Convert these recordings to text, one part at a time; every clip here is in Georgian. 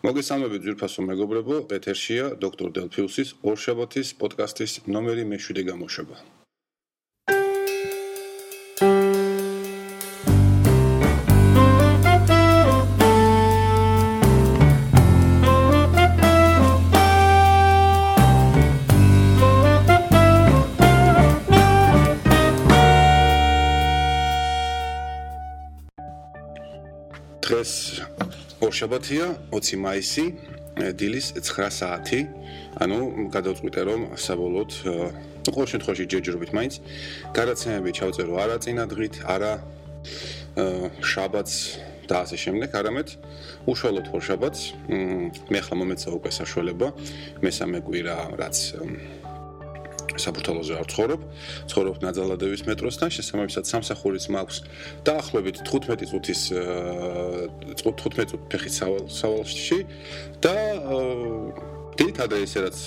მოგესალმებით ძვირფასო მეგობრებო, ეთერშია დოქტორ დელფიუსის ორშაბათის პოდკასტის ნომერი მე-7 გამოშვება. ორშაბათია 20 მაისი დილის 9 საათი. ანუ გადავწყვიტე რომ საბოლოოდ ყოველ შემთხვევაში ჯერჯერობით მაინც გადაცემები ჩავწერო არა წინა დღით არა შაბათს და ასე შემდეგ. არამედ უშუალოდ ორშაბათს მე ახლა მომეცა უკვე საშუალება მესამე კვირა რაც საფურთალოზე არ ცხოვრობ, ცხოვრობ ნაძალადევის მეტროსთან, შესაბამისად სამსახურიც მაქვს დაახლოებით 15 წუთის 15 წუთი ფეხით სავალში და დიტადე ისე რაც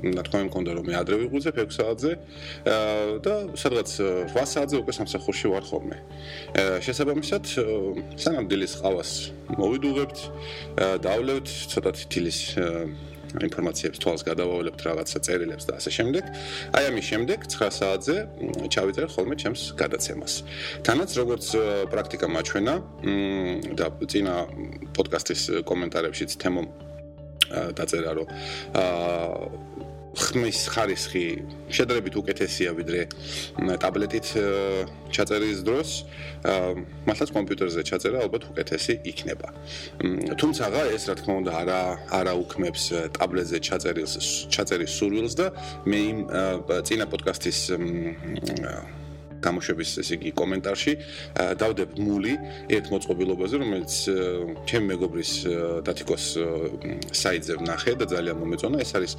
და თქვენ მქონდა რომ მე ადრე ვიღვიძებ 6 საათზე და სადღაც 8 საათზე უკვე სამსახურში ვარ ხოლმე. შესაბამისად, სანამ დილის ყავას მოვიდუღებთ, დავლევთ ცოტათი დილის ინფორმაციებს თვალს გადავავლებთ რაღაცა წერილებს და ასე შემდეგ. აი ამის შემდეგ 9 საათზე ჩავიწერე ხოლმე ჩემს გადაცემას. თანაც როგორც პრაქტიკა მაჩვენა და წინა პოდკასტის კომენტარებშიც თემო დაწერა რომ აა ხმის ხარისხი შედარებით უკეთესია ვიდრე ტაბლეტით ჩაწერის დროს. მართლაც კომპიუტერზე ჩაწერა ალბათ უკეთესი იქნება. თუმცა ეს რა თქმა უნდა არა არა უქმებს ტაბლეტზე ჩაწერილს ჩაწერის სურვილს და მე იმ წინა პოდკასტის გამოშვების ესე იგი კომენტარში. დავდებ მული ერთ მოწყობილობაზე რომელიც ჩემ მეგობრის დათიკოს საიტზე ვნახე და ძალიან მომეწონა. ეს არის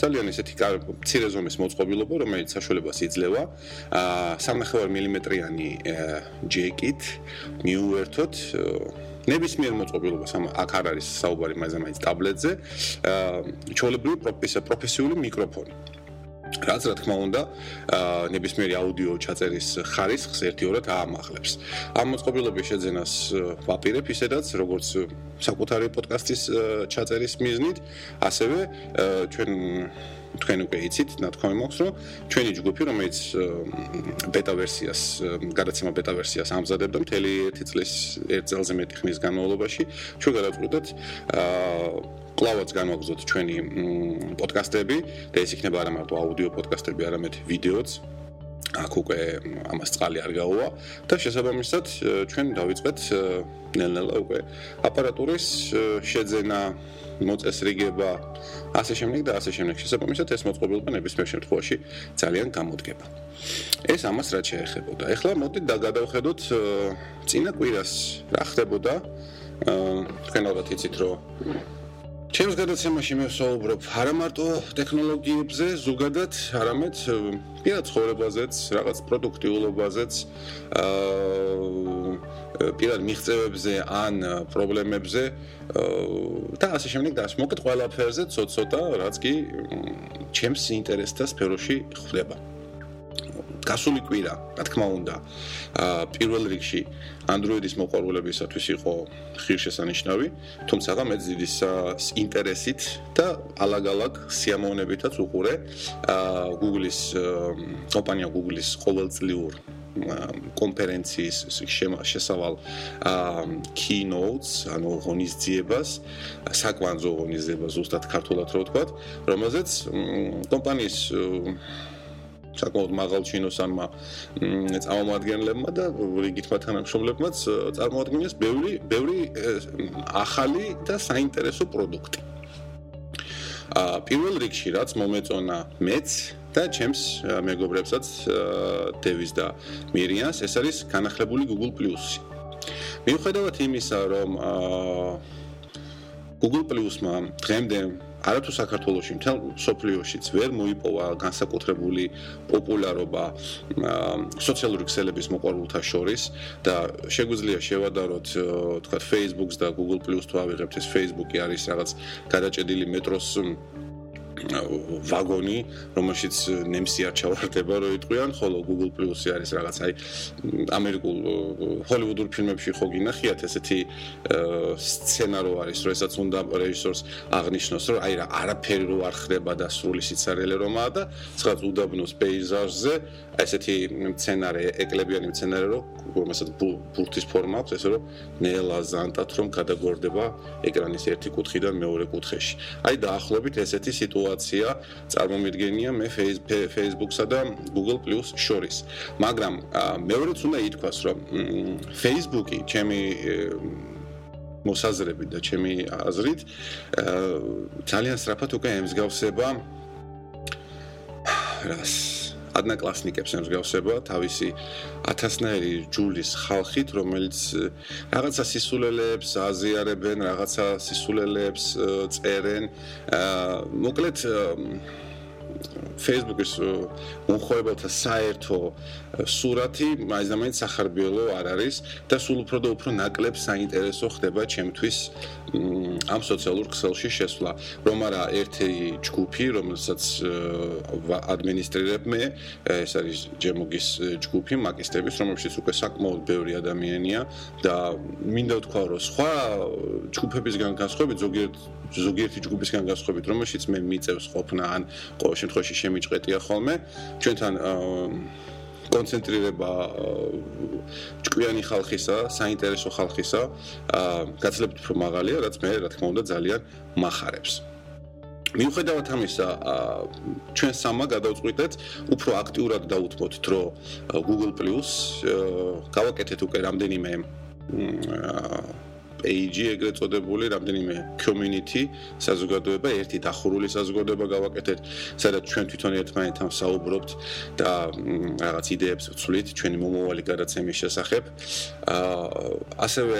ძალიან ესეთი მცირე ზომის მოწყობილობა რომელიც საშუალებას იძლევა. 3.5 მმ-იანი ჯეკით მიუერთოთ ნებისმიერ მოწყობილობას ამ აქ არ არის საუბარი მაგაზე მაინც ტაბლეტზე ჩოლებრივი პროფესიული მიკროფონი რაც რა თქმა უნდა ნებისმიერი აუდიო ჩაწერის ხარისხს ერთიორად აამახლებს. ამ მოწყობილობის შეძენას ვაპირებ ისედაც როგორც საკუთარი პოდკასტის ჩაწერის მიზნით, ასევე ჩვენ თქვენ უკვე იცით, ნათქვამი მაქვს, რომ ჩვენი ჯგუფი, რომელიც ბეტა ვერსიას, გადაცემა ბეტა ვერსიას ამზადებდა მთელი 1 წლის 1 წელზე მეტი ხნის განმავლობაში, ჩვენ გადავწყვიტეთ აა კლავაც განვაგზოთ ჩვენი პოდკასტები და ეს იქნება არა მარტო აუდიო პოდკასტები, არამედ ვიდეოც. აქ უკვე ამას წყალი არ გაუვა და შესაბამისად ჩვენ დავიწყეთ ნელ-ნელა უკვე აპარატურის შეძენა, მოწესრიგება, ასე შემდეგ და ასე შემდეგ. შესაბამისად ეს მოწყობილობა ნებისმიერ შემთხვევაში ძალიან გამოდგება. ეს ამას რაც შეეხებოდა. ეხლა მოდით და გადავხედოთ წინა კვირას რა ხდებოდა. თქვენ ალბათ იცით რომ ჩემს გადაცემაში მე ვსაუბრობ არა მარტო ტექნოლოგიებზე, ზოგადად, არამედ პირად ცხოვრებაზეც, რაღაც პროდუქტიულობაზეც, აა პირად მიღწევებზე ან პრობლემებზე და ასე შემდეგ და ასე მოკლედ ყველაფერზე ცოტ-ცოტა, რაც კი ჩემს ინტერესთა სფეროში ხდება. გასული კვირა, რა თქმა უნდა, პირველ რიგში Android-ის მოყვარულებისათვის იყო ხირშესანიშნავი, თუმცა მე ძიდის ინტერესით და ალაგ-ალაგ სიამოვნებითაც უყურე Google-ის კომპანია Google-ის ყოველწლიურ კონფერენციის შესავალ keynotes, ანუ ღონისძიებას, საკვანძო ღონისძიებას ზუსტად ქართულად რო ვთქვა, რომელზეც კომპანიის საკმაოდ მაღალ ჩინოსანმა წარმომადგენლებმა და რიგითმა თანამშრომლებმაც წარმოადგენეს ბევრი ბევრი ახალი და საინტერესო პროდუქტი. ა პირველ რიგში რაც მომეწონა მეც და ჩემს მეგობრებსაც დევის და მირიანს ეს არის განახლებული Google Plus-ი. მიუხედავად იმისა, რომ Google Plus-მა დღემდე არათუ საქართველოსში მთელ სოფლიოშიც ვერ მოიპოვა განსაკუთრებული პოპულარობა სოციალური ქსელების მოყვარულთა შორის და შეგვიძლია შევადაროთ თქვა Facebook-ს და Google Plus-ს თუ ავიღებთ ეს Facebook-ი არის რაღაც გადაჭედილი მეტროს ვაგონი, რომელშიც ნემსი არ ჩავარდება, რო იტყვიან, ხოლო Google Plus-ი არის რაღაც აი ამერიკულ ჰოლივუდურ ფილმებში ხო გინახიათ ესეთი სცენარო არის, როდესაც უნდა რეჟისორს აღნიშნოს, რომ აი რა არაფერი რო არ ხდება და სრული სიცარიელე რომაა და ცხაც უდაბნოს პეიზაჟზე ესეთი სცენარე, ეკლებიანი სცენარე რო რომელსაც ბურთის ფორმა აქვს, ესე რომ ნელაზანტად რომ გადაგორდება ეკრანის ერთი კუთხიდან მეორე კუთხეში. აი დაახლოებით ესეთი სიტუაცია სიტუაცია წარმომიდგენია მე Facebook-სა და Google Plus შორის. მაგრამ მეორეც უნდა ითქვას, რომ Facebook-ი ჩემი მოსაზრებით და ჩემი აზრით ძალიან სწრაფად უკვე ემსგავსება რას ადნაკლასნიკებს ემსგავსება თავისი ათასნაირი ჯულის ხალხით, რომელიც რაღაცა სისულელეებს აზიარებენ, რაღაცა სისულელეებს წერენ. მოკლედ Facebook-ის მოხოებათა საერთო სურათი მაინც სახარბიელო არ არის და სულ უფრო და უფრო ნაკლებ საინტერესო ხდება ჩემთვის ამ სოციალურ ქსელში შესვლა. რომ არა ერთი ჯგუფი, რომელსაც ადმინისტრირებ მე, ეს არის ჯემოგის ჯგუფი, მაკისტების, რომელშიც უკვე საკმაოდ ბევრი ადამიანია და მინდა ვთქვა, რომ სხვა ჯგუფებისგან განსხვავებით ზოგიერთ ზოგიერთი ჯგუფისგან განსხვავებით, რომელშიც მე მიწევს ყოფნა ან ყოველ შემთხვევაში შემიჭყეტია ხოლმე, ჩვენთან კონცენტრირება ჭკვიანი ხალხისა, საინტერესო ხალხისა, გაცლებთ უფრო მაღალია, რაც მე რა თქმა უნდა ძალიან מחარებს. მიუხედავად ამისა, ჩვენ სამა გადავწყვიტეთ უფრო აქტიურად დაუთმოთ დრო Google Plus, გავაკეთეთ უკვე რამდენიმე page ეგრეთ წოდებული, რამდენიმე community საზოგადოება, ერთი დახურული საზოგადოება გავაკეთეთ, სადაც ჩვენ თვითონ ერთმანეთთან საუბრობთ და რაღაც იდეებს ვცვლით ჩვენი მომავალი გადაცემის შესახებ. აა ასევე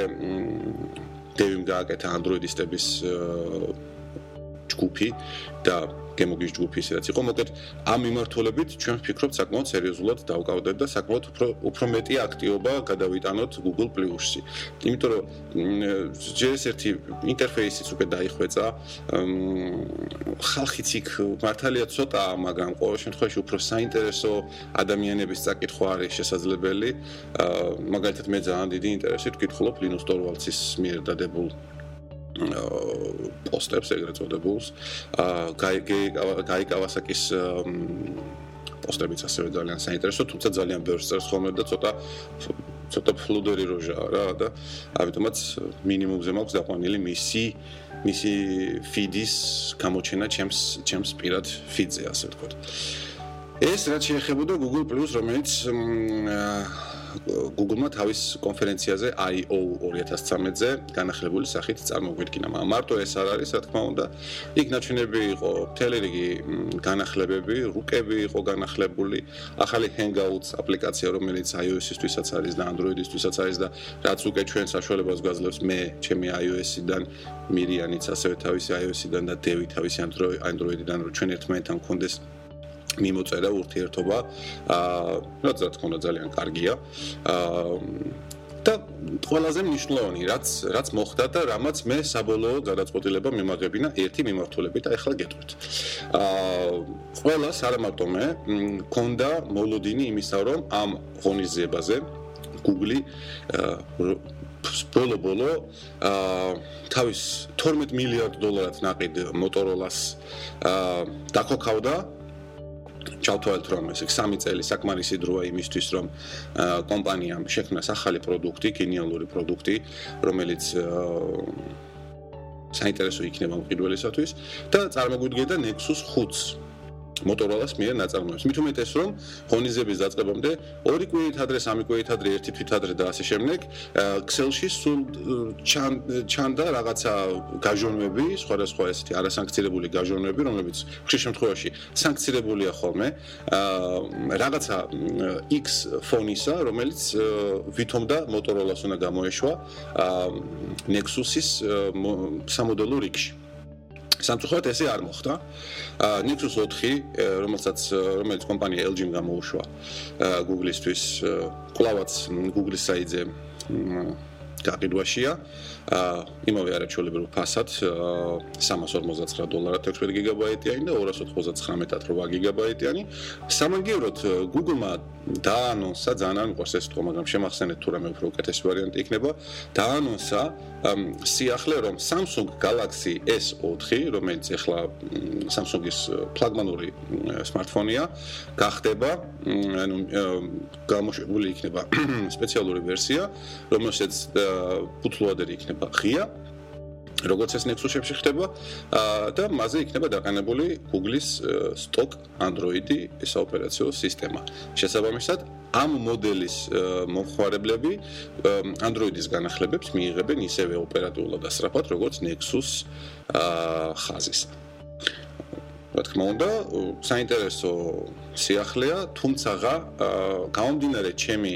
დევიმ გააკეთა Android-ისტების ჯგუფი და გემოგის ჯგუფი ისედაც იყო, მოკლედ ამ მიმართულებით ჩვენ ვფიქრობთ საკმაოდ სერიოზულად დავკავდეთ და საკმაოდ უფრო უფრო მეტი აქტიობა გადავიტანოთ Google Plus-ში. იმიტომ რომ ჯერ ერთი ინტერფეისიც უკვე დაიხვეწა. ხალხიც იქ მართალია ცოტაა, მაგრამ ყოველ შემთხვევაში უფრო საინტერესო ადამიანების წაკითხვა არის შესაძლებელი. მაგალითად მე ძალიან დიდი ინტერესით ვკითხულობ Linus Torvalds-ის მიერ დადებულ პოსტებს ეგრეთ წოდებულს. აა გაი კავასაკის პოსტებიც ასევე ძალიან საინტერესო, თუმცა ძალიან ბევრს წერს ხოლმე და ცოტა ცოტა ფლუდერი როჟაა რა და ამიტომაც მინიმუმზე მაქვს დაყვანილი მისი მისი ფიდის გამოჩენა ჩემს ჩემს პირად ფიდზე ასე ვთქვათ. ეს რაც შეეხებოდა Google Plus, რომელიც Google-მა თავის კონფერენციაზე I/O 2013-ზე განახლებული სახით წარმოგვიდგინა. მარტო ეს არ არის, რა თქმა უნდა. იქ ნაჩვენები იყო მთელი რიგი განახლებები, რუკები იყო განახლებული, ახალი Hangouts აპლიკაცია, რომელიც iOS-ისთვისაც არის და Android-ისთვისაც არის და რაც უკვე ჩვენ საშუალებას გვაძლევს მე, ჩემი iOS-იდან, მირიანიც ასევე თავისი iOS-იდან და დევი თავისი Android-იდან, რომ ჩვენ ერთმანეთთან გქონდეს მიმოწერა ურთიერთობა აა რაც რა თქმა უნდა ძალიან კარგია აა და ყველაზე მნიშვნელოვანი რაც რაც მოხდა და რამაც მე საბოლოო გადაწყვეტილება მიმაგებინა ერთი მიმართულებით და ეხლა გეტყვით. აა ყველას არა მარტო მე მქონდა მოლოდინი იმისა რომ ამ ღონისძიებაზე Google ბოლო-ბოლო აა თავის 12 მილიარდ დოლარად ნაყიდ Motorola-ს აა დაქოქავდა ჩავთვალეთ რომ ეს 3 წელი საკმარისი დროა იმისთვის რომ კომპანიამ შექმნას ახალი პროდუქტი, გენიალური პროდუქტი, რომელიც საინტერესო იქნება მყიდველისათვის და წარმოგვიდგენდა Nexus 5-ს. Motorola-ს მიერ ნაწარმოებს. მით უმეტეს რომ ღონისძიების დაწყებამდე ორი კვირით ადრე, სამი კვირით ადრე, ერთი თვით ადრე და ასე შემდეგ, Excel-ში სულ ჩანდა რაღაცა გაჟონვები, სხვადასხვა ესეთი არასანქცირებული გაჟონვები, რომლებიც ხშირ შემთხვევაში სანქცირებულია ხოლმე. რაღაცა X ფონისა, რომელიც ვითომდა Motorola-ს უნდა გამოეშვა Nexus-ის სამოდელო რიგში. სამწუხაროდ ესე არ მოხდა. Nexus 4, რომელსაც რომელიც კომპანია LG-მ გამოუშვა Google-ისთვის, კლავაც Google-ის საიტზე გაყიდვაშია. აა იმავე არაჩვეულებრივ ფასად 359 დოლარად 16 გიგაბაიტიანი და 299-ად 8 გიგაბაიტიანი. სამაგიეროდ Google-მა დაანონსა ძალიან არ მიყვარს ეს თქო, მაგრამ შემახსენეთ თუ რამე უფრო უკეთესი ვარიანტი იქნება. დაანონსა სიახლე რომ Samsung Galaxy S4, რომელიც ახლა Samsung-ის ფლაგმანური smartphone-ია, გახდება, ანუ გამოშვებული იქნება სპეციალური ვერსია, რომელშიც ფუთლოადერი იქნება ღია როგორც ეს Nexus-ებში ხდება და მასზე იქნება დაყენებული Google-ის stock Android-ი საოპერაციო სისტემა. შესაბამისად, ამ მოდელის მომხმარებლები Android-ის განახლებებს მიიღებენ ისევე ოპერატიულად და სწრაფად, როგორც Nexus ხაზის. რა თქმა უნდა, საინტერესო სიახლეა, თუმცა გამომდინარე ჩემი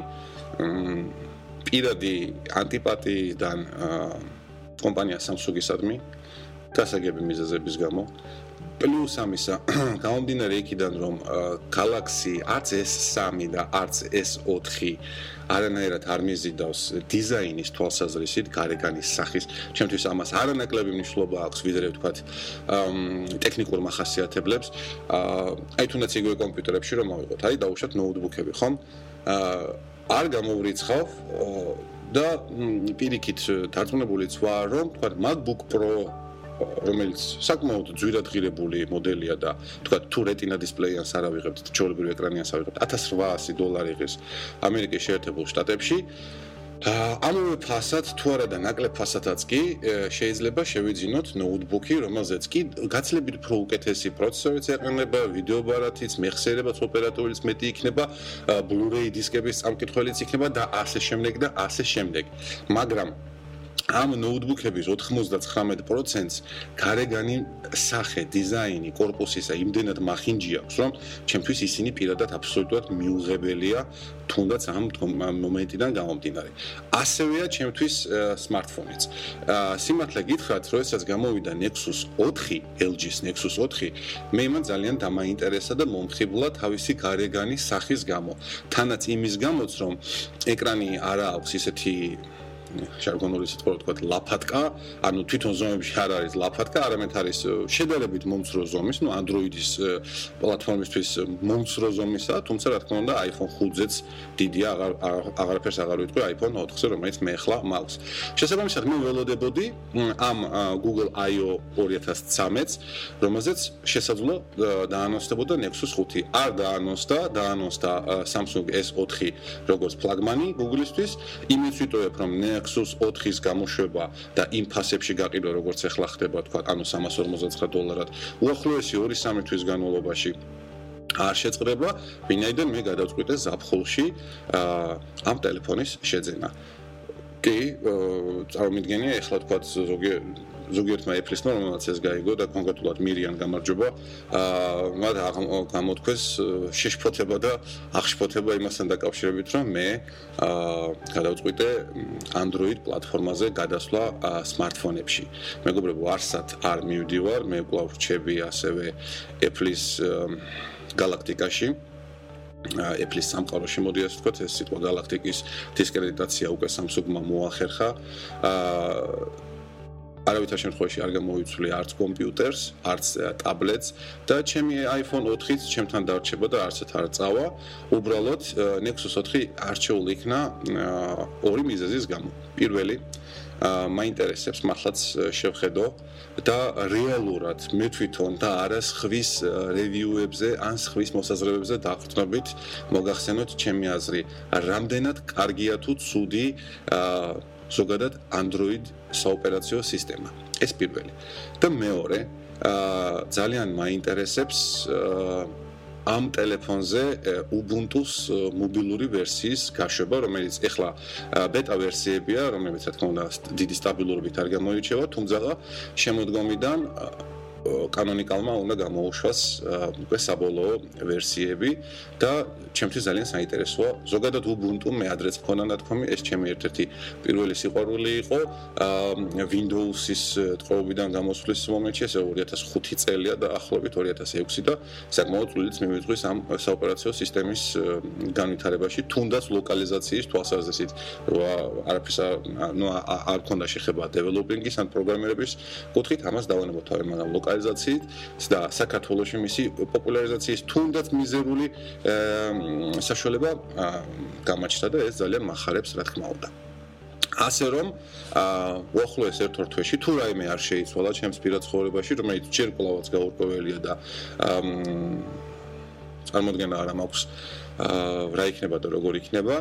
პირადი ანტიპათიიდან კომპანია Samsung-ისადმი გასაგები მიზეზების გამო პლუს ამისა გამომდინარე იქიდან რომ Galaxy არც S3 და არც S4 არანაირად არ მიზიდავს დიზაინის თვალსაზრისით გარეგანის სახის. ჩემთვის ამას არანაკლები მნიშვნელობა აქვს ვიდრე ვთქვათ ტექნიკურ מחასიათებლებს აი თუნდაც იგივე კომპიუტერებში რომ ავიღოთ. აი დაუშვათ ნოუთბუქები ხომ? არ გამოვრიცხავ და პირიქით დარწმუნებულიც ვარ რომ თქვა MacBook Pro რომელიც საკმაოდ ძვირად ღირებული მოდელია და თქვა თუ Retina display-ს არ ავიღებთ, ჩოლებრივ ეკრანიანს ავიღებთ 1800 დოლარი ღირს ამერიკის შეერთებულ შტატებში ამავე ფასად თუ არა და ნაკლებ ფასადაც კი შეიძლება შევიძინოთ ნოუთბუქი, რომელზეც კი გაცლებით უფრო უკეთესი პროცესორიც ეყრდნობა, ვიდეო ბარათიც, მეხსიერებაც ოპერატორიც მეტი იქნება, Blu-ray დისკების წამკითხველიც იქნება და ასე შემდეგ და ასე შემდეგ. მაგრამ ამ ნოუთბუქების 99%-ს გარეგანი სახე, დიზაინი, корпуსისა იმდენად მახინჯი აქვს, რომ ჩემთვის ისინი პირადად აბსოლუტურად მიუღებელია, თუნდაც ამ მომენტიდან გამომდინარე. ასევეა ჩემთვის smartphone-იც. სიმართლე გითხრათ, რომ ესაც გამოვიდა Nexus 4, LG-ის Nexus 4, მე მან ძალიან დამაინტერესა და მომხიბლა თავისი გარეგანი სახის გამო. თანაც იმის გამოც, რომ ეკრანი არა აქვს ისეთი ჟარგონული სიტყვა თქვა ლაფატკა, ანუ თვითონ ზომებში არ არის ლაფატკა, არამედ არის შედარებით მომცრო ზომის, ну Android-ის პლატფორმისთვის მომცრო ზომისა, თუმცა რა თქმა უნდა iPhone 5-ზეც დიდია, აღარ აღარაფერს აღარ ვიტყვი iPhone 4-ზე, რომელიც მე ახლა მაქვს. შესაბამისად, მე ველოდებოდი ამ Google I/O 2013-ს, რომელზეც შესაძლო დაანონსდებოდა Nexus 5. არ დაანონსდა, დაანონსდა Samsung S4 როგორც ფლაგმანი Google-ისთვის, იმით ვიტოვებ, რომ Nexus 4-ის გამოშვება და იმ ფასებში გაყიდვა როგორც ახლა ხდება თქვა ანუ 359 დოლარად უახლოესი 2-3 თვის განმავლობაში არ შეწყდება ვინაიდან მე გადავწყვიტე ზაფხულში ამ ტელეფონის შეძენა. კი წარმოგიდგენია ახლა თქვა ზოგიერთ ზოგიერთმა ეფლისმა რომელსაც ეს გაიგო და კონკრეტულად მირიან გამარჯობა აა მათ გამოთქვეს შეშფოთება და აღშფოთება იმასთან დაკავშირებით რომ მე აა გადავწყვიტე Android პლატფორმაზე გადასვლა smartphone-ებში მეგობრებო არსად არ მივდივარ მე კვლავ რჩები ასევე Apple-ის galaktikაში Apple-ის სამყაროში მოდი ასე ვთქვათ, ეს სიტყვა galaktikis დისკრედიტაცია უკვე Samsung-მა მოახერხა. აა არავითარ შემთხვევაში არ გამოიწვია არც კომპიუტერს, არც ტაბლეტს და ჩემი iPhone 4-იც ჩემთან დარჩება და არცეთ არ წავა. უბრალოდ Nexus 4 არჩეული იქნა ორი მიზეზის გამო. პირველი მაინტერესებს მართლაც შევხედო და რეალურად მე თვითონ და არა სხვის რევიუებზე ან სხვის მოსაზრებებზე დახრთნობით მოგახსენოთ ჩემი აზრი რამდენად კარგია თუ ცუდი აა ზოგადად Android საოპერაციო სისტემა. ეს პირველი. და მეორე, აა ძალიან მაინტერესებს აა ამ ტელეფონზე Ubuntu-ს მობილური ვერსიის გაშვება, რომელიც ახლა ბეტა ვერსიებია, რომელიც რა თქმა უნდა დიდი სტაბილურობით არ გამოირჩევა, თუმცა შემოდგომიდან კანონიკალმა უნდა გამოუშვას უკვე საბოლოო ვერსიები და ჩემთვის ძალიან საინტერესოა. ზოგადად Ubuntu მე ადრეც მქონდა ნათქვამი, ეს ჩემი ერთ-ერთი პირველი სიყვარული იყო. Windows-ის ტყუობიდან გამოსვლის მომენტში, ეს 2005 წელია და ახლობით 2006 და საკმაოდ წვლილიც მიმიღვის ამ საოპერაციო სისტემის განვითარებაში, თუნდაც ლოკალიზაციის თვალსაზრისით, არაფერს ნუ არ ქონდა შეხება დეველოპინგის ან პროგრამირების კუთხით, ამას დავანებოთ თავი, მაგრამ ლოკალიზაციით და საქართველოსში მისი პოპულარიზაციის თუნდაც მიზერული საშუალება გამაჩნდა და ეს ძალიან מחარებს რა თქმა უნდა. ასე რომ აა უახლო ეს ერთ-ერთ თვეში თუ რაიმე არ შეიცვალა ჩემს პირად ცხოვრებაში, რომელიც ჯერ კლავაც გაურკვეველია და აა წარმოადგენა არ მაქვს აა რა იქნება და როგორ იქნება.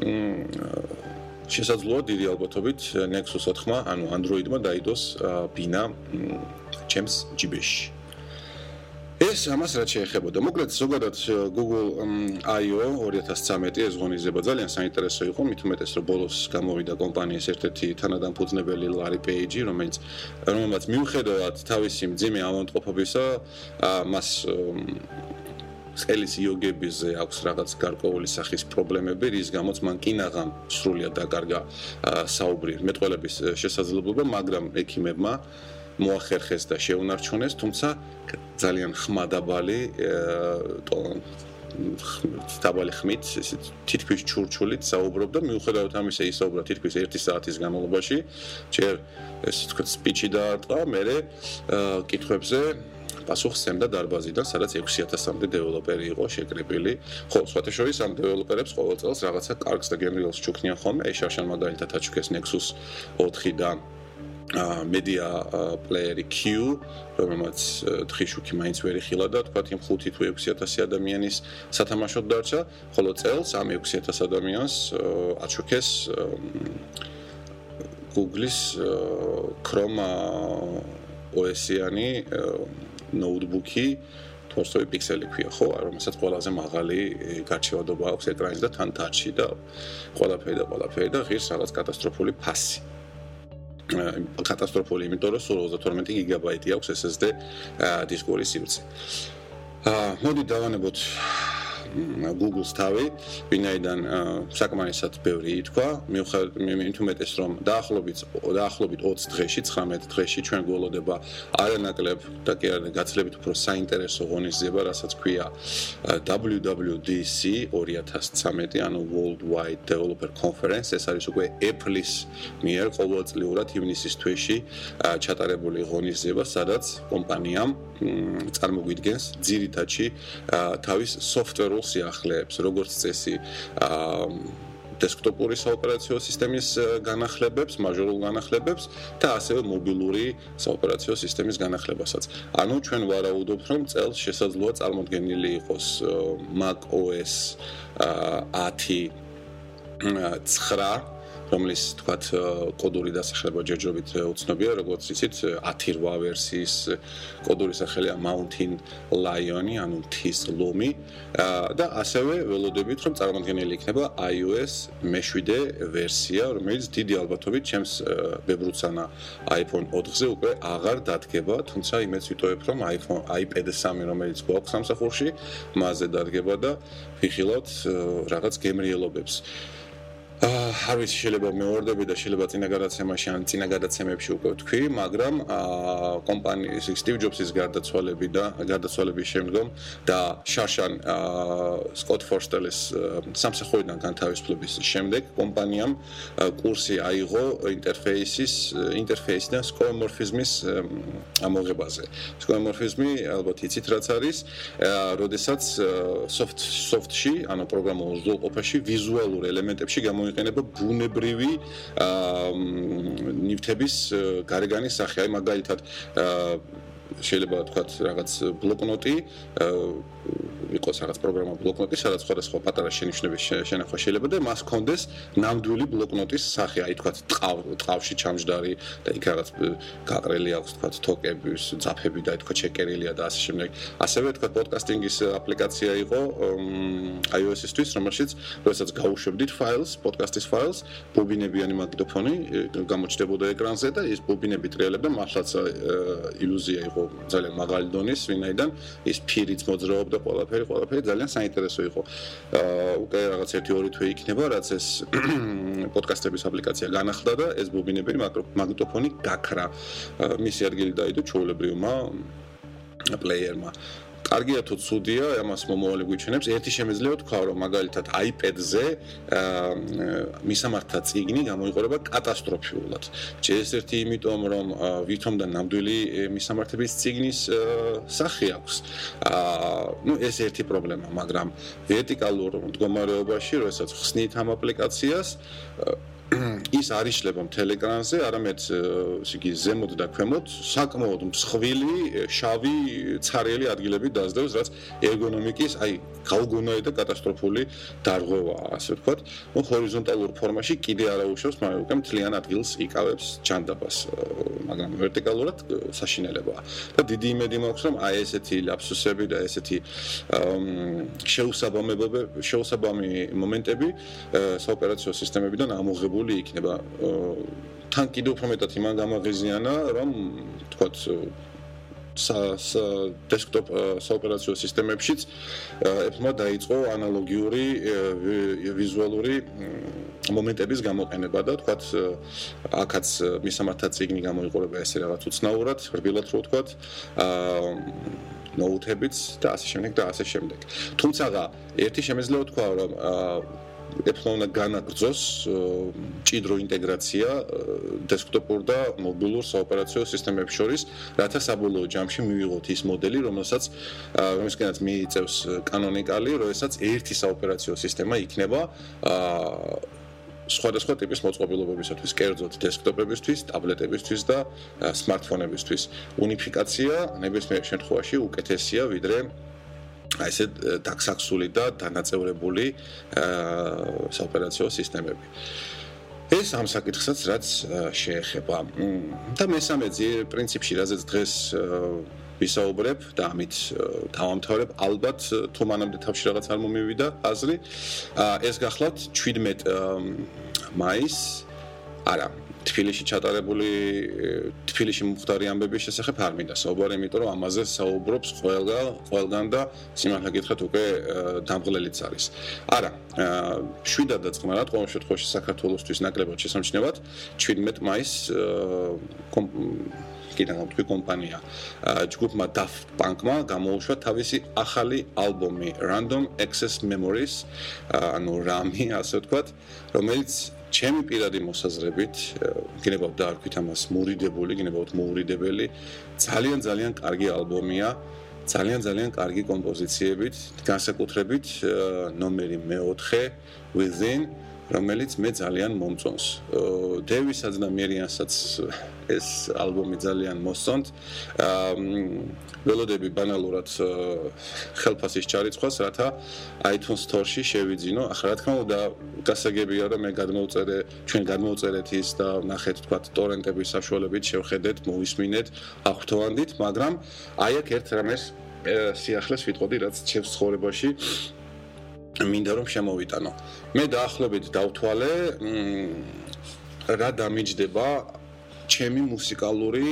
მ შესაძლოა დიდი ალბათობით Nexus 4-მა, ანუ Android-მა დაიდოს ბინა ჩემს ჯიბეში. ეს ამას რაც შეეხებოდა. მოკლედ ზოგადად Google I/O 2013 ეს ღონისძიება ძალიან საინტერესო იყო, მით უმეტეს რომ ბოლოს გამოვიდა კომპანიის ერთ-ერთი თანადამფუძნებელი Larry Page, რომელიც რომელმაც მიუხედავად თავისი მძიმე ავადმყოფობისა, მას სკელის იოგებიზე აქვს რაღაც გარკვეული სახის პრობლემები, რის გამოც მან კინაღამ სრულად დაკარგა საუბრი მეტყველების შესაძლებლობა, მაგრამ ექიმებმა მოახერხეს და შეუნარჩუნეს, თუმცა ძალიან ხმადაბალი დაბალი ხმით, ისეთ თითქმის ჩურჩულით საუბრობდა, მიუხედავად ამისა ისაუბრა თითქმის 1 საათის განმავლობაში. ჯერ ესე თქვა სპიჩი დაარტყა, მე კითხვებზე პასუხს ემდა დარბაზიდან, სადაც 6000-მდე დეველოპერი იყო შეკრებილი. ხო, სხვათა შორის ამ დეველოპერებს ყოველ წელს რაღაცა კარგს და გემრიელს ჩუქნიან ხოლმე, ეს შარშან მაგალითად აჩუქეს Nexus 4 და media player Q, რომელმაც თხიშუქი მაინც ვერ იხილა და თქვა იმ 5 თუ 6000 ადამიანის სათამაშოდ დარჩა, ხოლო წელს ამ 6000 ადამიანს აჩუქეს Google-ის Chrome OS-იანი ნოუთბუქი თორსოვი პიქსელი ქვია ხო, რომელსაც ყველაზე მაღალი გარჩევადობა აქვს ეკრანის და თან ტაჩი და ყველაფერი და ყველაფერი და ღირს რაღაც კატასტროფული ფასი. კატასტროფული, იმიტომ რომ სულ 32 გიგაბაიტი აქვს SSD დისკური სივრცე. აა მოდი დავანებოთ Google-ს თავი, ვინაიდან საკმარისად ბევრი ითქვა, მიუხედავად უმეტეს რომ დაახლოებით დაახლოებით 20 დღეში, 19 დღეში ჩვენ გველოდება არანაკლებ და კი არა გაცლებით უფრო საინტერესო ღონისძიება, რასაც ქვია WWDC 2013, ანუ Worldwide Developer Conference, ეს არის უკვე Apple-ის მიერ ყოველწლიურად ივნისის თვეში ჩატარებული ღონისძიება, სადაც კომპანიამ წარმოგვიდგენს ძირითადში თავის software-ულ სიახლეებს, როგორც წესი, აა დესკტოპური საოპერაციო სისტემის განახლებებს, მაჟორულ განახლებებს და ასევე მობილური საოპერაციო სისტემის განახლებასაც. ანუ ჩვენ ვარაუდობთ, რომ წელს შესაძლოა წარმოქმნილი იყოს Mac OS 10 9 რომლის თქვათ კოდური დასახლება ჯერჯერობით უცნობია, როგორც იცით, 10.8 ვერსიის კოდური სახელია Mountain Lion, ანუ მთის ლომი და ასევე ველოდებით, რომ წარმოქმნილი იქნება iOS მე-7 ვერსია, რომელიც დიდი ალბათობით ჩემს ბებრუცანა iPhone 4-ზე უკვე აღარ დადგება, თუმცა იმეც ვიტოვებ, რომ iPhone iPad 3, რომელიც გვაქვს სამსახურში, მასზე დადგება და ვიხილავთ რაღაც გემრიელობებს. არ ვიცი შეიძლება მეორდები და შეიძლება წინა გადაცემაში ან წინა გადაცემებში უკვე ვთქვი, მაგრამ კომპანიის Steve Jobs-ის გარდაცვალები და გარდაცვალების შემდგომ და შაშან Scott Forstall-ის სამსახურიდან განთავისუფლების შემდეგ კომპანიამ კურსი აიღო ინტერფეისის ინტერფეისიდან skeuomorphism-ის ამოღებაზე. skeuomorphism-ი ალბათ იცით რაც არის, როდესაც soft soft-ში, ანუ პროგრამულ ზოლყოფაში ვიზუალურ ელემენტებში გამო გამოიყენება ბუნებრივი ნივთების გარეგანის სახე. აი მაგალითად შეიძლება თქვა რაღაც ბლოკნოტი იყოს რაღაც პროგრამა ბლოკნოტი, სადაც სხვადასხვა პატარა შენიშვნების შენახვა შეიძლება და მას კონდეს ნამდვილი ბლოკნოტის სახე, აი თქვა ტყავ ტყავში ჩამჯდარი და იქ რაღაც გაყრელი აქვს თქვა თოკების, ძაფები და თქვა ჩეკერილია და ასე შემდეგ. ასევე თქვა პოდკასტინგის აპლიკაცია იყო iOS-ისთვის, რომელშიც როდესაც გაუშვებდით ფაილს, პოდკასტის ფაილს, ბობინებიანი მაგნიტოფონი გამოჩნდებოდა ეკრანზე და ეს ბობინები ტრიალებდა, მართლაც ილუზია იყო იყო ძალიან მაღალი დონის, ვინაიდან ის ფირიც მოძრაობდა ყველაფერი, ყველაფერი ძალიან საინტერესო იყო. აა უკვე რაღაც 1-2 თვე იქნება, რაც ეს პოდკასტების აპლიკაცია განახლდა და ეს ბობინები მაგნიტოფონი გაქრა. მისი ადგილი დაიდო ჩაოლებრივმა პლეიერმა. კარგია თუ ცუდია, ამას მომავალი გვიჩვენებს. ერთი შემეძლია თქვა, რომ მაგალითად iPad-ზე მისამართა წიგნი გამოიყურება კატასტროფიულად. ჯერ-ერთი იმიტომ, რომ ვითომ და ნამდვილი მისამართების წიგნის სახე აქვს. აა, ну, ეს ერთი პრობლემა, მაგრამ ვერტიკალურ მდგომარეობაში, როდესაც ხსნით ამ აპლიკაციას, ის არიშლება მთელ ეკრანზე, არამედ ისე იგი ზემოთ და ქვემოთ საკმაოდ მსხვილი, შავი, ცარიელი ადგილები დაძდევს, რაც ერგონომიკის, აი, გაუგონაი და კატასტროფული დარღვევაა, ასე ვთქვათ. ნუ ჰორიზონტალურ ფორმაში კიდე არა უშავს, მაგრამ უკვე მთლიან ადგილს იკავებს ჯანდაბას, მაგრამ ვერტიკალურად საშინელებაა. და დიდი იმედი მაქვს, რომ აი ესეთი ლაფსუსები და ესეთი შეუსაბამებები, შეუსაბამი მომენტები საოპერაციო სისტემებიდან ამოღებული გადაღებული იქნება. თან კიდევ უფრო მეტად იმან გამაღიზიანა, რომ თქვათ სა დესკტოპ საოპერაციო სისტემებშიც Apple-მა დაიწყო ანალოგიური ვიზუალური მომენტების გამოყენება და თქვათ აქაც მისამართა ციგნი გამოიყურება ესე რაღაც უცნაურად, რბილად რო თქვათ აა ნოუთებიც და ასე შემდეგ და ასე შემდეგ. თუმცა ერთი შემეძლო თქვა რომ Apple უნდა განაგრძოს ჭიდრო ინტეგრაცია დესკტოპურ და მობილურ საოპერაციო სისტემებს შორის, რათა საბოლოო ჯამში მივიღოთ ის მოდელი, რომელსაც რომელსაც მიიწევს კანონიკალი, როდესაც ერთი საოპერაციო სისტემა იქნება სხვადასხვა ტიპის მოწყობილობებისათვის, კერძოდ დესკტოპებისთვის, ტაბლეტებისთვის და სმარტფონებისთვის. უნიფიკაცია ნებისმიერ შემთხვევაში უკეთესია ვიდრე აი ესე დაქსაქსული და დანაწევრებული საოპერაციო სისტემები. ეს ამ საკითხსაც რაც შეეხება. და მესამე ძიერ პრინციპში, რაზეც დღეს ვისაუბრებ და ამით დავამთავრებ, ალბათ თუ მანამდე თავში რაღაც არ მომივიდა აზრი, ეს გახლავთ 17 მაისს. არა, თბილისში ჩატარებული თბილისში მომხდარი ამბების შესახებ არ მინდა საუბარი, იმიტომ რომ ამაზე საუბრობს ყველა ყველგან და სიმართლე გითხრათ უკვე დამღლელიც არის. არა, შვიდადაც ხმარად ყოველ შემთხვევაში საქართველოსთვის ნაკლებად შესამჩნევად 17 მაისს კიდე გამთქვი კომპანია ჯგუფმა Daft Punk-მა გამოუშვა თავისი ახალი ალბომი Random Access Memories, ანუ RAM-ი, ასე ვთქვათ, რომელიც ჩემი პირადი მოსაზრებით, გინებავთ და არქვით ამას მურიდებული, გინებავთ მოურიდებელი, ძალიან ძალიან კარგი ალბომია, ძალიან ძალიან კარგი კომპოზიციებით, განსაკუთრებით ნომერი მე-4 Within რომელიც მე ძალიან მომწონს. დევისაც და მერიანსაც ეს ალბომი ძალიან მოსწონთ. ველოდები ბანალურად ხელფასის ჩარიცხვას, რათა iTunes Store-ში შევიძინო. ახლა რა თქმა უნდა, გასაგებია რომ მე გადმოვწერე, ჩვენ გადმოვწერეთ ის და ნახეთ თქვა ტორენტების საშუალებით შევხედეთ, მოვისმინეთ, აღვთოვანდით, მაგრამ აი აქ ერთ რამეს სიახლეს ვიტყოდი, რაც ჩემს ცხოვრებაში მინდა რომ შემოვიტანო. მე დაახლოებით დავთვალე, რა დამიჯდება ჩემი მუსიკალური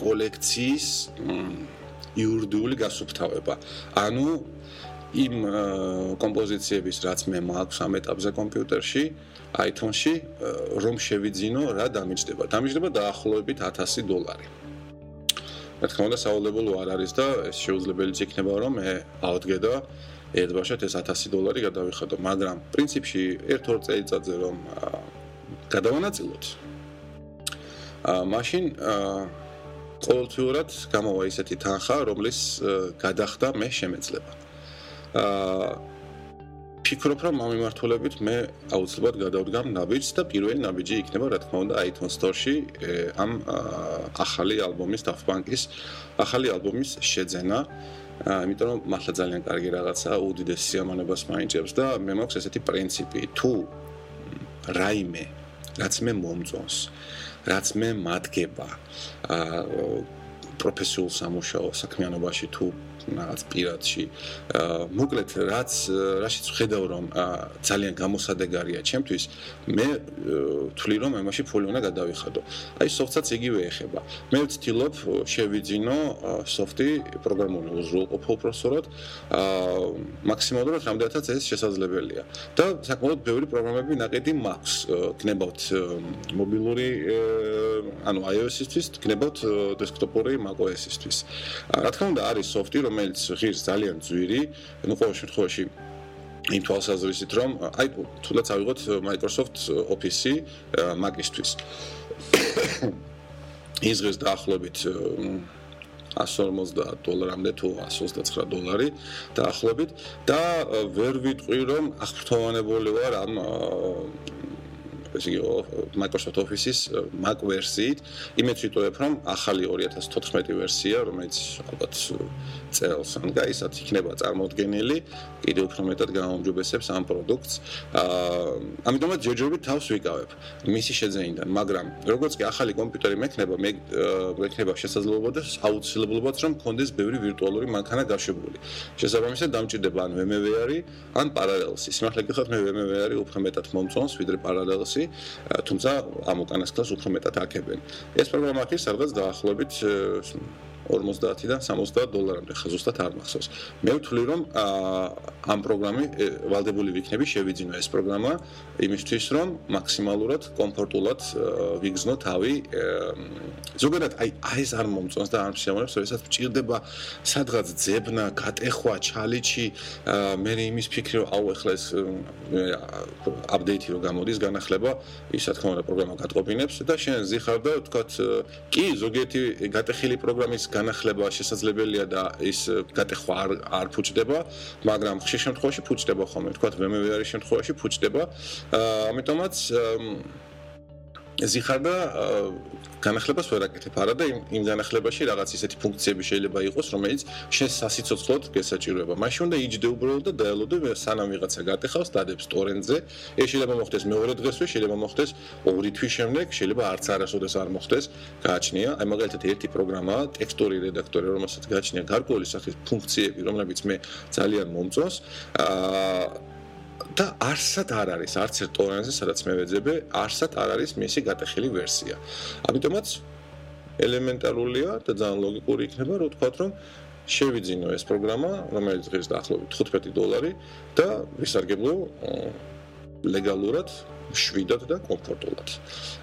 კოლექციის იურიდიული გასუფთავება. ანუ იმ კომპოზიციების, რაც მე მაქვს ამ ეტაპზე კომპიუტერში, iTunes-ში, რომ შევიძინო, რა დამიჯდება. დამიჯდება დაახლოებით 1000 დოლარი. რა თქმა უნდა, საულებელო არ არის და ეს შეუძლებელიც იქნება, რომ მე ავდგე და ერთბაშად ეს 1000 დოლარი გადავიხადო, მაგრამ პრინციპში ერთ-ორ წელიწადზე რომ გადავანაწილოთ აა მაშინ აა ყოველთვიურად გამოვა ისეთი თანხა, რომლის გადახდა მე შემეძლება. აა ფიქრობ რომ ამ მიმართულებით მე აუცილებლად გადავდგამ ნაბიჯს და პირველი ნაბიჯი იქნება რა თქმა უნდა iTunes Store-ში ამ ახალი ალბომის Daft Punk-ის ახალი ალბომის შეძენა. იმიტომ რომ მართლა ძალიან კარგი რაღაცა უდიდეს სიამოვნებას მაინჭებს და მე მაქვს ესეთი პრინციპი თუ რაიმე რაც მე მომწონს რაც მე მადგება აა პროფესიულ სამუშაო საქმიანობაში თუ რაღაც პირადში. მოკლედ, რაც რაშიც ვხედავ, რომ ძალიან გამოსადეგარია ჩემთვის, მე თვლი რომ ამაში ფული უნდა გადავიხადო. აი, სოფტსაც იგივე ეხება. მე ვცდილობ შევიძინო სოფტი პროგრამული უზრუნველყოფა უფრო სწორად, მაქსიმალურად რამდენადაც ეს შესაძლებელია. და საკმაოდ ბევრი პროგრამები ნაკედი მაქვს. გნებავთ მობილური ანუ iOS-ისთვის, გნებავთ დესკტოპური macOS-ისთვის. რა თქმა უნდა, არის სოფტი, რომელიც ღირს ძალიან ძვირი, ну ყოველ შემთხვევაში იმ თვალსაზრისით რომ აი თუნდაც ავიღოთ Microsoft Office Mac-ისთვის. ის ღირს დაახლოებით 150 დოლარამდე თუ 129 დოლარი დაახლოებით და ვერ ვიტყვი რომ აღფრთოვანებული ვარ ამ ესე იგი Microsoft Office-ის Mac ვერსიით. იმეც ვიტყოებ, რომ ახალი 2014 ვერსია, რომელიც ალბათ წელს ან გაისაც იქნება წარმოდგენილი, კიდევ უფრო მეტად გამოამჯობესებს ამ პროდუქტს. აა ამიტომაც ჯერჯერობით თავს ვიკავებ მისი შეძენიდან, მაგრამ როგორც კი ახალი კომპიუტერი მექნება, მე მექნება შესაძლებლობა და აუცილებლობაც რომ მქონდეს ბევრი ვირტუალური მანქანა გაშვებული. შესაბამისად დამჭირდება ან VMware-ი, ან Parallels-ი. სიმართლე გითხრათ, მე VMware-ი უფრო მეტად მომწონს, ვიდრე Parallels-ი. პროცესი, თუმცა ამ უკანასკნელს უფრო მეტად აკებენ. ეს პროგრამა აქვს სადღაც დაახლოებით 50-დან 70 დოლარამდე, ხა ზუსტად არ მახსოვს. მე ვთვლი რომ ამ პროგრამი ვალდებული ვიქნები შევიძინო ეს პროგრამა იმისთვის რომ მაქსიმალურად კომფორტულად ვიგზნო თავი ზოგადად აი ეს არ მომწონს და არ შემოებს, როდესაც მჭირდება სადღაც ძებნა, გატეხვა, ჩალიჩი, მე იმის ფიქრი რომ აუ ეხლა ეს აპდეიტი რო გამოდის, განახლება, ის რა თქმა უნდა პროგრამა გატყობინებს და შენ ზიხარ და ვთქვათ, კი, ზოგიერთი გატეხილი პროგრამის განახლება შესაძლებელია და ის გატეხვა არ არ ფუჭდება, მაგრამ ხშირ შემთხვევაში ფუჭდება ხოლმე, თქვა VMware არის შემთხვევაში ფუჭდება. ამიტომაც ზიხარ და განახლებას ვერ აკეთებ არა და იმ იმ განახლებაში რაღაც ისეთი ფუნქციები შეიძლება იყოს, რომელიც შენ სასიცოცხლოდ გესაჭიროება. მაშინ უნდა იჯდე უბრალოდ და დაელოდე სანამ ვიღაცა გატეხავს დადებს ტორენტზე. ეს შეიძლება მოხდეს მეორე დღესვე, შეიძლება მოხდეს ორი თვის შემდეგ, შეიძლება არც არასოდეს არ მოხდეს. გააჩნია, აი მაგალითად ერთი პროგრამაა, ტექსტური რედაქტორი, რომელსაც გააჩნია გარკვეული სახის ფუნქციები, რომლებიც მე ძალიან მომწონს. აა და არსად არ არის არც ერთ ტორენზე სადაც მე ვეძებე არსად არ არის მისი გატეხილი ვერსია. ამიტომაც ელემენტარულია და ძალიან ლოგიკური იქნება რომ თქვა რომ შევიძინო ეს პროგრამა რომელიც დღეს დაახლოებით 15 დოლარი და ვისარგებლო ლეგალურად შვიდად და კომფორტულად.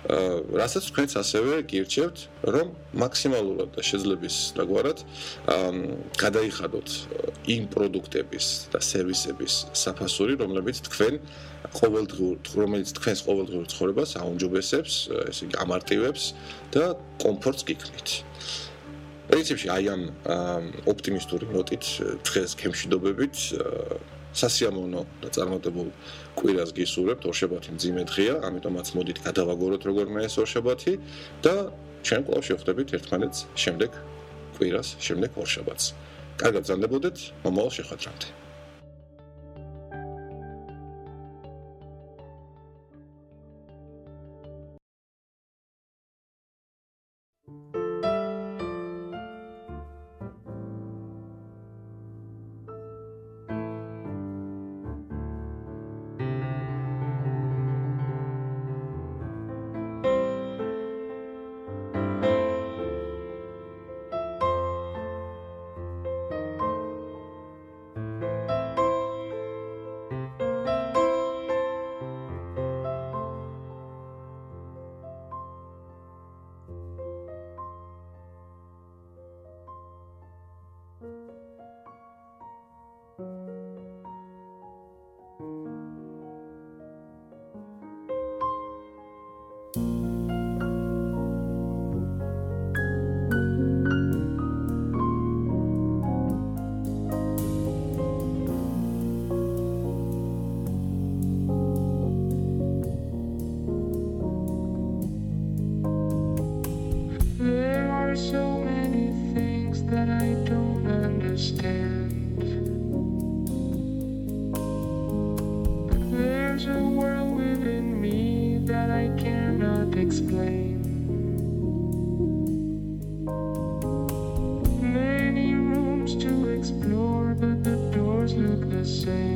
აა რასაც თქვენც ასევე გირჩევთ, რომ მაქსიმალურად და შეძლების დაგვარად აა გადაიხადოთ იმ პროდუქტების და სერვისების საფასური, რომლებიც თქვენ ყოველდღიურ, რომელიც თქვენს ყოველდღიურ ცხოვრებას აუმჯობესებს, ესე იგი ამარტივებს და კომფორტს გიქმნით. პრინციპში აი ამ ოპტიმისტური ნოტით დღეს ქემშვიდობებით სასიამოვნო და წარმატებულ კვირას გისურვებთ. ორშაბათი მძიმე დღეა, ამიტომაც მოდით გადავაგოროთ როგორმე ეს ორშაბათი და ჩვენ კვლავ შევხვდებით ერთმანეთს შემდეგ კვირას, შემდეგ ორშაბათს. კარგად ზანდებოდეთ, მომავალ შეხვედრამდე. say